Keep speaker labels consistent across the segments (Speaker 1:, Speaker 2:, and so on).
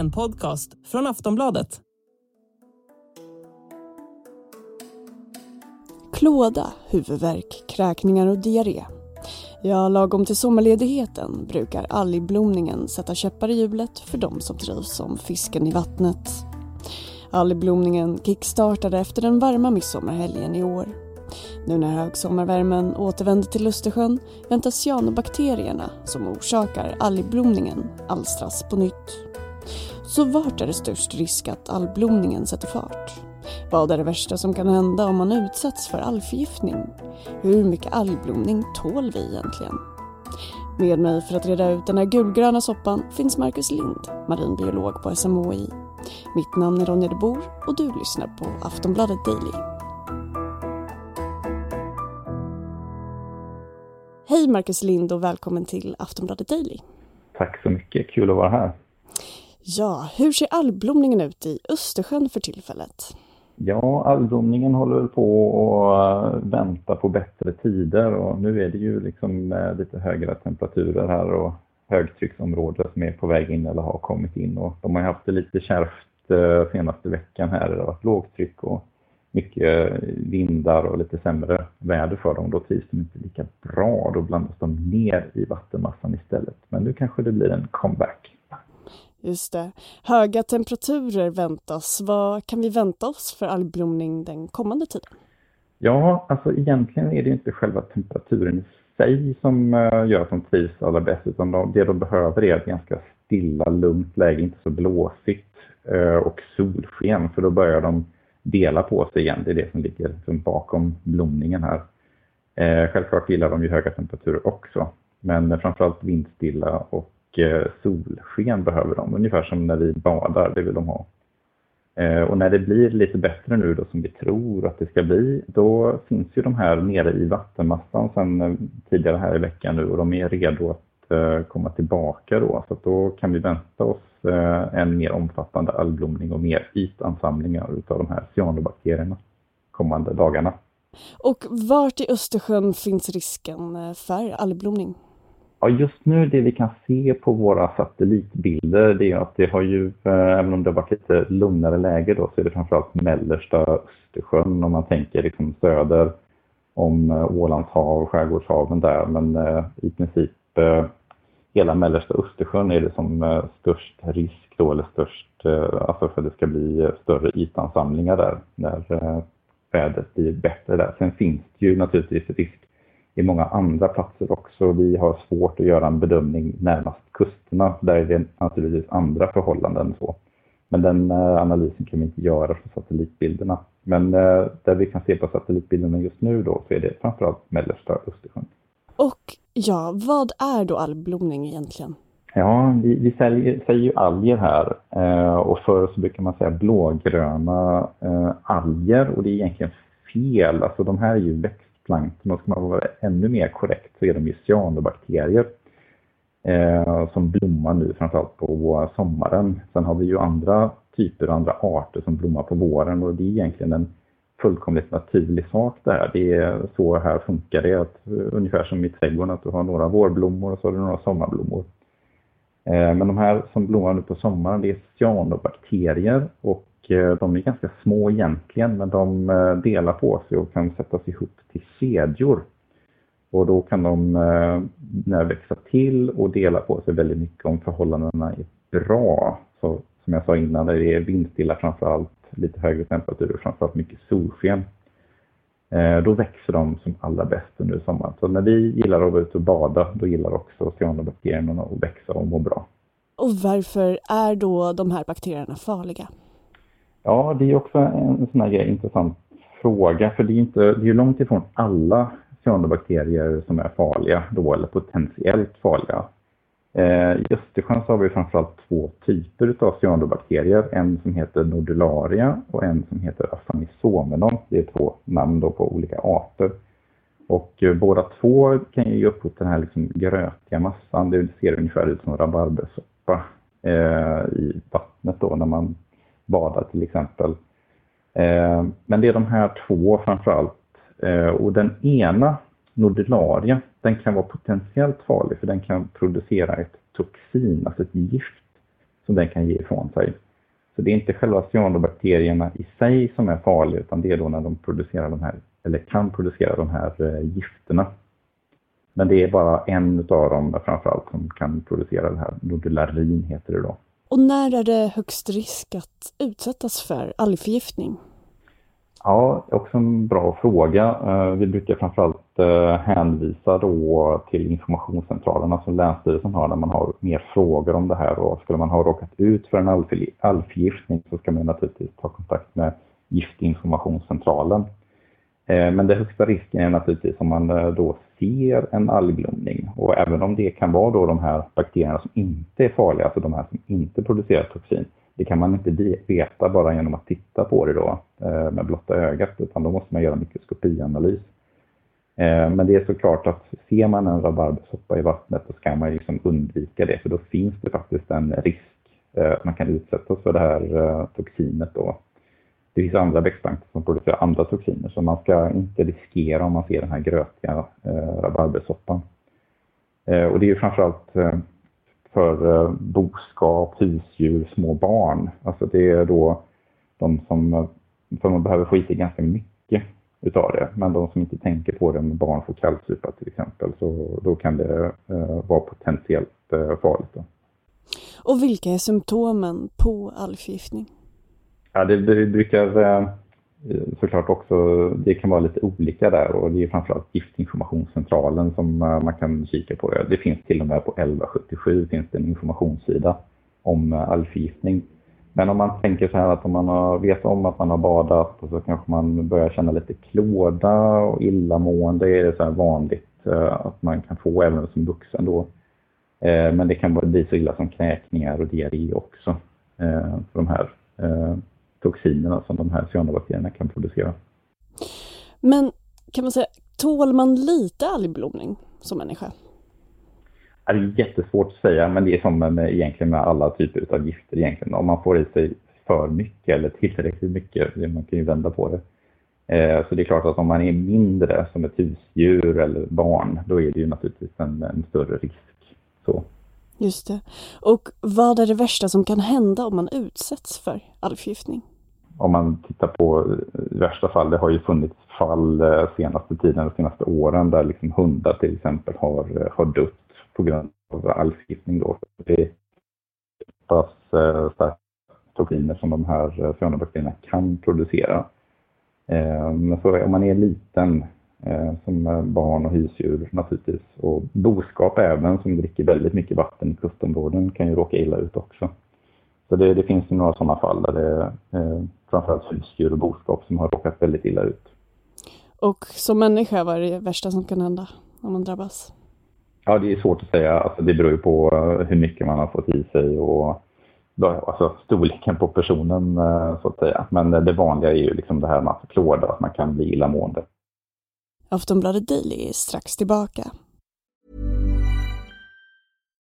Speaker 1: en podcast från Aftonbladet.
Speaker 2: Klåda, huvudvärk, kräkningar och diarré. Ja, lagom till sommarledigheten brukar algblomningen sätta käppar i hjulet för de som trivs som fisken i vattnet. Algblomningen kickstartade efter den varma midsommarhelgen i år. Nu när högsommarvärmen återvänder till Östersjön väntas cyanobakterierna som orsakar algblomningen alstras på nytt. Så vart är det störst risk att algblomningen sätter fart? Vad är det värsta som kan hända om man utsätts för algförgiftning? Hur mycket algblomning tål vi egentligen? Med mig för att reda ut den här gulgröna soppan finns Marcus Lind, marinbiolog på SMHI. Mitt namn är Ronja de Bor och du lyssnar på Aftonbladet Daily. Hej Marcus Lind och välkommen till Aftonbladet Daily.
Speaker 3: Tack så mycket, kul att vara här.
Speaker 2: Ja, hur ser algblomningen ut i Östersjön för tillfället?
Speaker 3: Ja, algblomningen håller på att eh, vänta på bättre tider och nu är det ju liksom eh, lite högre temperaturer här och högtrycksområde som är på väg in eller har kommit in och de har haft det lite kärvt eh, senaste veckan här. Det har varit lågtryck och mycket vindar och lite sämre väder för dem. Då trivs de inte lika bra. Då blandas de ner i vattenmassan istället. Men nu kanske det blir en comeback.
Speaker 2: Just det. Höga temperaturer väntas. Vad kan vi vänta oss för algblomning den kommande tiden?
Speaker 3: Ja, alltså egentligen är det inte själva temperaturen i sig som eh, gör att de trivs allra bäst, utan det de behöver är ett ganska stilla, lugnt läge, inte så blåsigt eh, och solsken, för då börjar de dela på sig igen. Det är det som ligger liksom bakom blomningen här. Eh, självklart gillar de ju höga temperaturer också, men framförallt vindstilla och Eh, solsken behöver de, ungefär som när vi badar, det vill de ha. Eh, och när det blir lite bättre nu då som vi tror att det ska bli, då finns ju de här nere i vattenmassan sedan eh, tidigare här i veckan nu och de är redo att komma tillbaka då. Så då kan vi vänta oss en mer omfattande algblomning och mer ytansamlingar utav de här cyanobakterierna kommande dagarna.
Speaker 2: Och vart i Östersjön finns risken för algblomning?
Speaker 3: Ja, just nu det vi kan se på våra satellitbilder det är att det har ju, eh, även om det har varit lite lugnare läge då, så är det framförallt mellersta Östersjön om man tänker liksom söder om eh, Ålands hav, skärgårdshaven där. Men eh, i princip eh, hela mellersta Östersjön är det som störst risk då, eller störst, alltså för att det ska bli större ytansamlingar där när vädret blir bättre där. Sen finns det ju naturligtvis risk i många andra platser också. Vi har svårt att göra en bedömning närmast kusterna. Där är det naturligtvis andra förhållanden. Så. Men den eh, analysen kan vi inte göra för satellitbilderna. Men eh, där vi kan se på satellitbilderna just nu då så är det framförallt mellersta Östersjön.
Speaker 2: Och ja, vad är då algblomning egentligen?
Speaker 3: Ja, vi, vi säger, säger ju alger här eh, och förr så brukar man säga blågröna eh, alger och det är egentligen fel. Alltså de här är ju växt plankton och ska man vara ännu mer korrekt så är de ju cyanobakterier eh, som blommar nu framförallt på sommaren. Sen har vi ju andra typer och andra arter som blommar på våren och det är egentligen en fullkomligt naturlig sak det här. Det är så här funkar det, att, eh, ungefär som i trädgården, att du har några vårblommor och så har du några sommarblommor. Eh, men de här som blommar nu på sommaren, det är cyanobakterier och Eh, de är ganska små egentligen, men de eh, delar på sig och kan sättas ihop till kedjor. Och då kan de eh, när växa till och dela på sig väldigt mycket om förhållandena är bra. Så, som jag sa innan, det är vindstilla framför allt, lite högre temperatur och framför allt mycket solsken. då växer de som allra bäst under sommaren. Så när vi gillar att vara ute och bada, då gillar också cyanobakterierna att växa och må bra.
Speaker 2: Och varför är då de här bakterierna farliga?
Speaker 3: Ja, det är också en sån här intressant fråga, för det är, inte, det är långt ifrån alla cyanobakterier som är farliga då, eller potentiellt farliga. Eh, I Östersjön så har vi framförallt två typer av cyanobakterier, en som heter nodularia och en som heter afanisomenon. Det är två namn då på olika arter. Och eh, båda två kan ju ge upphov till den här liksom grötiga massan. Det ser ungefär ut som rabarbersoppa eh, i vattnet då när man bada till exempel. Eh, men det är de här två framförallt. Eh, och den ena, nodularia, den kan vara potentiellt farlig för den kan producera ett toxin, alltså ett gift som den kan ge ifrån sig. Så det är inte själva cyanobakterierna i sig som är farliga utan det är då när de producerar de här, eller kan producera de här eh, gifterna. Men det är bara en av dem framförallt som kan producera det här. Nodularin heter det då.
Speaker 2: Och när är det högst risk att utsättas för algförgiftning?
Speaker 3: Ja, också en bra fråga. Eh, vi brukar framförallt eh, hänvisa då till informationscentralerna som Länsstyrelsen har när man har mer frågor om det här. Och skulle man ha råkat ut för en algförgiftning så ska man naturligtvis ta kontakt med Giftinformationscentralen. Eh, men det högsta risken är naturligtvis om man eh, då ser en algblomning. Och även om det kan vara då de här bakterierna som inte är farliga, alltså de här som inte producerar toxin, det kan man inte veta bara genom att titta på det då eh, med blotta ögat, utan då måste man göra mikroskopianalys. Men det är såklart att ser man en rabarbersoppa i vattnet så ska man liksom undvika det, för då finns det faktiskt en risk att man kan utsättas för det här toxinet då. Det finns andra växtbanker som producerar andra toxiner, så man ska inte riskera om man ser den här grötiga eh, rabarbersoppan. Eh, och det är ju framförallt eh, för eh, boskap, husdjur, små barn. Alltså det är då de som, för man behöver få i sig ganska mycket utav det. Men de som inte tänker på det, om barn får kallsupa till exempel, så då kan det eh, vara potentiellt eh, farligt. Då.
Speaker 2: Och vilka är symptomen på algförgiftning?
Speaker 3: Ja, det, det brukar eh, såklart också, det kan vara lite olika där och det är framförallt Giftinformationscentralen som eh, man kan kika på. Det finns till och med på 1177 finns det en informationssida om eh, algförgiftning. Men om man tänker så här att om man har, vet om att man har badat och så kanske man börjar känna lite klåda och illamående är det så här vanligt att man kan få även som vuxen då. Men det kan bli så illa som kräkningar och diarré också för de här toxinerna som de här cyanobakterierna kan producera.
Speaker 2: Men kan man säga, tål man lite algblomning som människa?
Speaker 3: Det är jättesvårt att säga, men det är som med, egentligen med alla typer av gifter egentligen. Om man får i sig för mycket eller tillräckligt mycket, man kan ju vända på det. Eh, så det är klart att om man är mindre som ett husdjur eller barn, då är det ju naturligtvis en, en större risk. Så.
Speaker 2: Just det. Och vad är det värsta som kan hända om man utsätts för algförgiftning?
Speaker 3: Om man tittar på eh, i värsta fall, det har ju funnits fall eh, senaste tiden, de senaste åren, där liksom hundar till exempel har, eh, har dött på grund av algförgiftning. Då. Det är pass starka toxiner som de här cyanobakterierna kan producera. Men så om man är liten som barn och husdjur naturligtvis. Och boskap även som dricker väldigt mycket vatten i kustområden kan ju råka illa ut också. Så det, det finns några sådana fall där det eh, framförallt husdjur och boskap som har råkat väldigt illa ut.
Speaker 2: Och som människa, vad är det värsta som kan hända om man drabbas?
Speaker 3: Ja, det är svårt att säga. Alltså, det beror ju på eh, hur mycket man har fått i sig och alltså, storleken på personen eh, så att säga. Men det vanliga är ju liksom det här med att klåda, att man kan bli illamående.
Speaker 2: Aftonbladet Daily är strax tillbaka.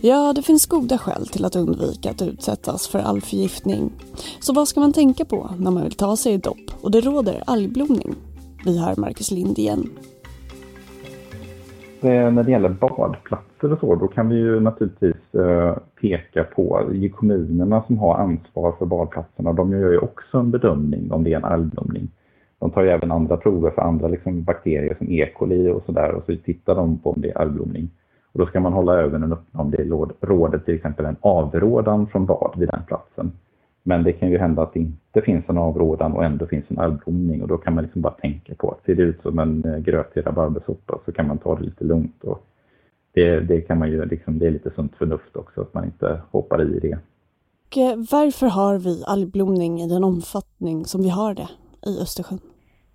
Speaker 2: Ja, det finns goda skäl till att undvika att utsättas för algförgiftning. Så vad ska man tänka på när man vill ta sig i dopp och det råder algblomning? Vi har Marcus Lind igen.
Speaker 3: Eh, när det gäller badplatser och så, då kan vi ju naturligtvis eh, peka på kommunerna som har ansvar för badplatserna. De gör ju också en bedömning om det är en algblomning. De tar ju även andra prover för andra liksom, bakterier som E. coli och sådär och så tittar de på om det är algblomning. Och då ska man hålla ögonen öppna om det råder till exempel en avrådan från bad vid den platsen. Men det kan ju hända att det inte finns en avrådan och ändå finns en algblomning och då kan man liksom bara tänka på att ser det ut som en eh, grötig rabarbersoppa så kan man ta det lite lugnt. Och det, det, kan man ju liksom, det är lite sunt förnuft också att man inte hoppar i det.
Speaker 2: Och eh, varför har vi algblomning i den omfattning som vi har det i Östersjön?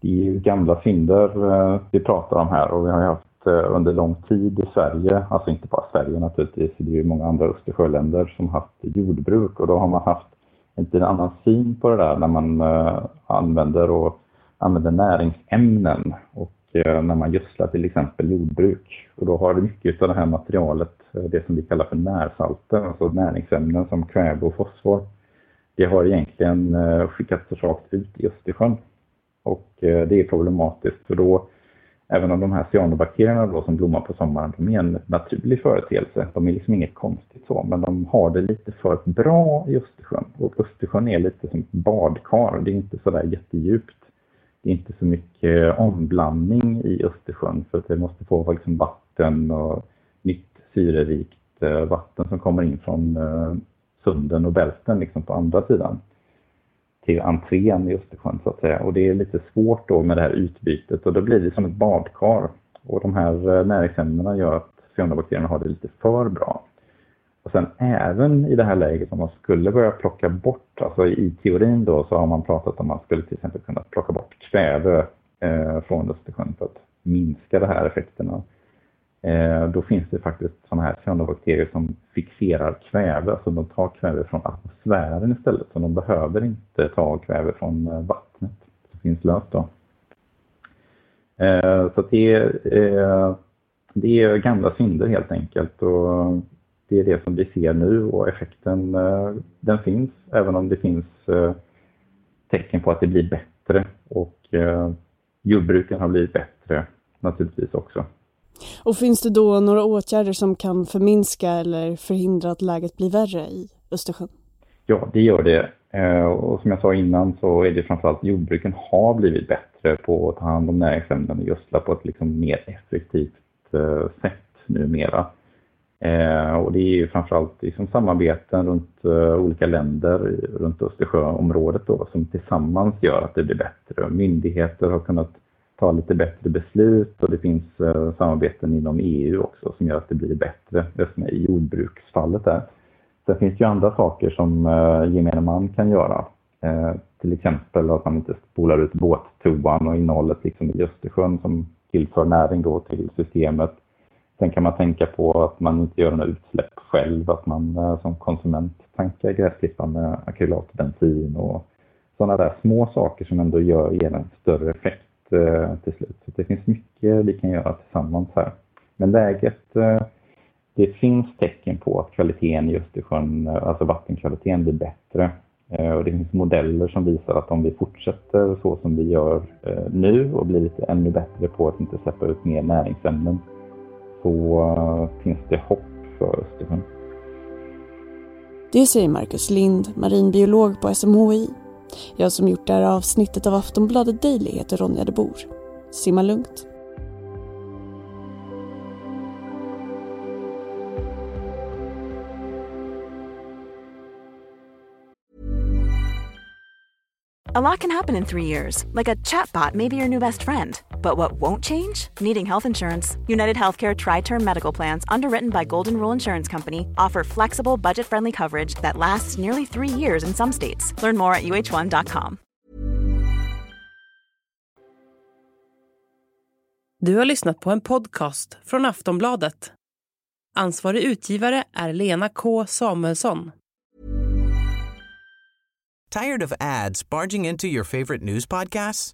Speaker 3: Det är ju gamla synder eh, vi pratar om här och vi har haft Eh, under lång tid i Sverige, alltså inte bara Sverige naturligtvis, det är ju många andra Östersjöländer som haft jordbruk och då har man haft en annan syn på det där när man eh, använder, och, använder näringsämnen och eh, när man gödslar till exempel jordbruk. Och då har mycket av det här materialet, det som vi kallar för närsalter, alltså näringsämnen som kväve och fosfor. Det har egentligen skickats rakt ut i Östersjön. Och det är problematiskt för då Även om de här cyanobakterierna då som blommar på sommaren, de är en naturlig företeelse. De är liksom inget konstigt så, men de har det lite för bra i Östersjön. Och Östersjön är lite som ett badkar, det är inte sådär jättedjupt. Det är inte så mycket eh, omblandning i Östersjön för att det måste få liksom vatten och nytt syrerikt eh, vatten som kommer in från eh, sunden och bälten liksom på andra sidan till entrén i Östersjön så att säga. Och det är lite svårt då med det här utbytet och då blir det som ett badkar. Och de här eh, näringsämnena gör att cyanobakterierna har det lite för bra. Och sen även i det här läget om man skulle börja plocka bort, alltså i teorin då så har man pratat om att man skulle till exempel kunna plocka bort kväve eh, från Östersjön för att minska de här effekterna. Eh, då finns det faktiskt sådana här cyanobakterier som fixerar kväve, alltså de tar kväve från atmosfären istället, så de behöver inte ta kväve från eh, vattnet som finns löst då. Eh, så det är, det är gamla synder helt enkelt och det är det som vi ser nu och effekten den finns, även om det finns tecken på att det blir bättre och jordbruken har blivit bättre naturligtvis också.
Speaker 2: Och finns det då några åtgärder som kan förminska eller förhindra att läget blir värre i Östersjön?
Speaker 3: Ja, det gör det. Eh, och som jag sa innan så är det framförallt jordbruken har blivit bättre på att ta hand om näringsämnen och gödsla på ett liksom mer effektivt eh, sätt numera. Eh, och det är ju framförallt liksom samarbeten runt olika länder runt Östersjöområdet då, som tillsammans gör att det blir bättre. Myndigheter har kunnat ta lite bättre beslut och det finns eh, samarbeten inom EU också som gör att det blir bättre just med i jordbruksfallet där. Sen finns det ju andra saker som eh, gemene man kan göra. Eh, till exempel att man inte spolar ut båttoan och innehållet liksom i Östersjön som tillför näring då till systemet. Sen kan man tänka på att man inte gör några utsläpp själv, att man eh, som konsument tankar gräsklippan med akrylatbensin och sådana där små saker som ändå gör, ger en större effekt Eh, till slut. Så det finns mycket vi kan göra tillsammans här. Men läget, eh, det finns tecken på att kvaliteten i Östersjön, eh, alltså vattenkvaliteten blir bättre. Och det finns modeller som visar att om vi fortsätter så som vi gör nu och blir lite ännu bättre på att inte släppa ut mer näringsämnen så finns det hopp för Östersjön.
Speaker 2: Det säger Marcus Lind, marinbiolog på SMHI jag som gjort det här avsnittet av Aftonbladet Daily heter Ronja de Bor. Simma lugnt.
Speaker 4: A lot can happen in three years, like a chatbot may be your new best friend. But what won't change? Needing health insurance. United Healthcare Tri Term Medical Plans, underwritten by Golden Rule Insurance Company, offer flexible, budget friendly coverage that lasts nearly three years in some states. Learn more at uh1.com.
Speaker 1: Du har lyssnat på en podcast från Aftonbladet. Ansvarig utgivare är Lena K Samuelsson.
Speaker 5: Tired of ads barging into your favorite news podcasts?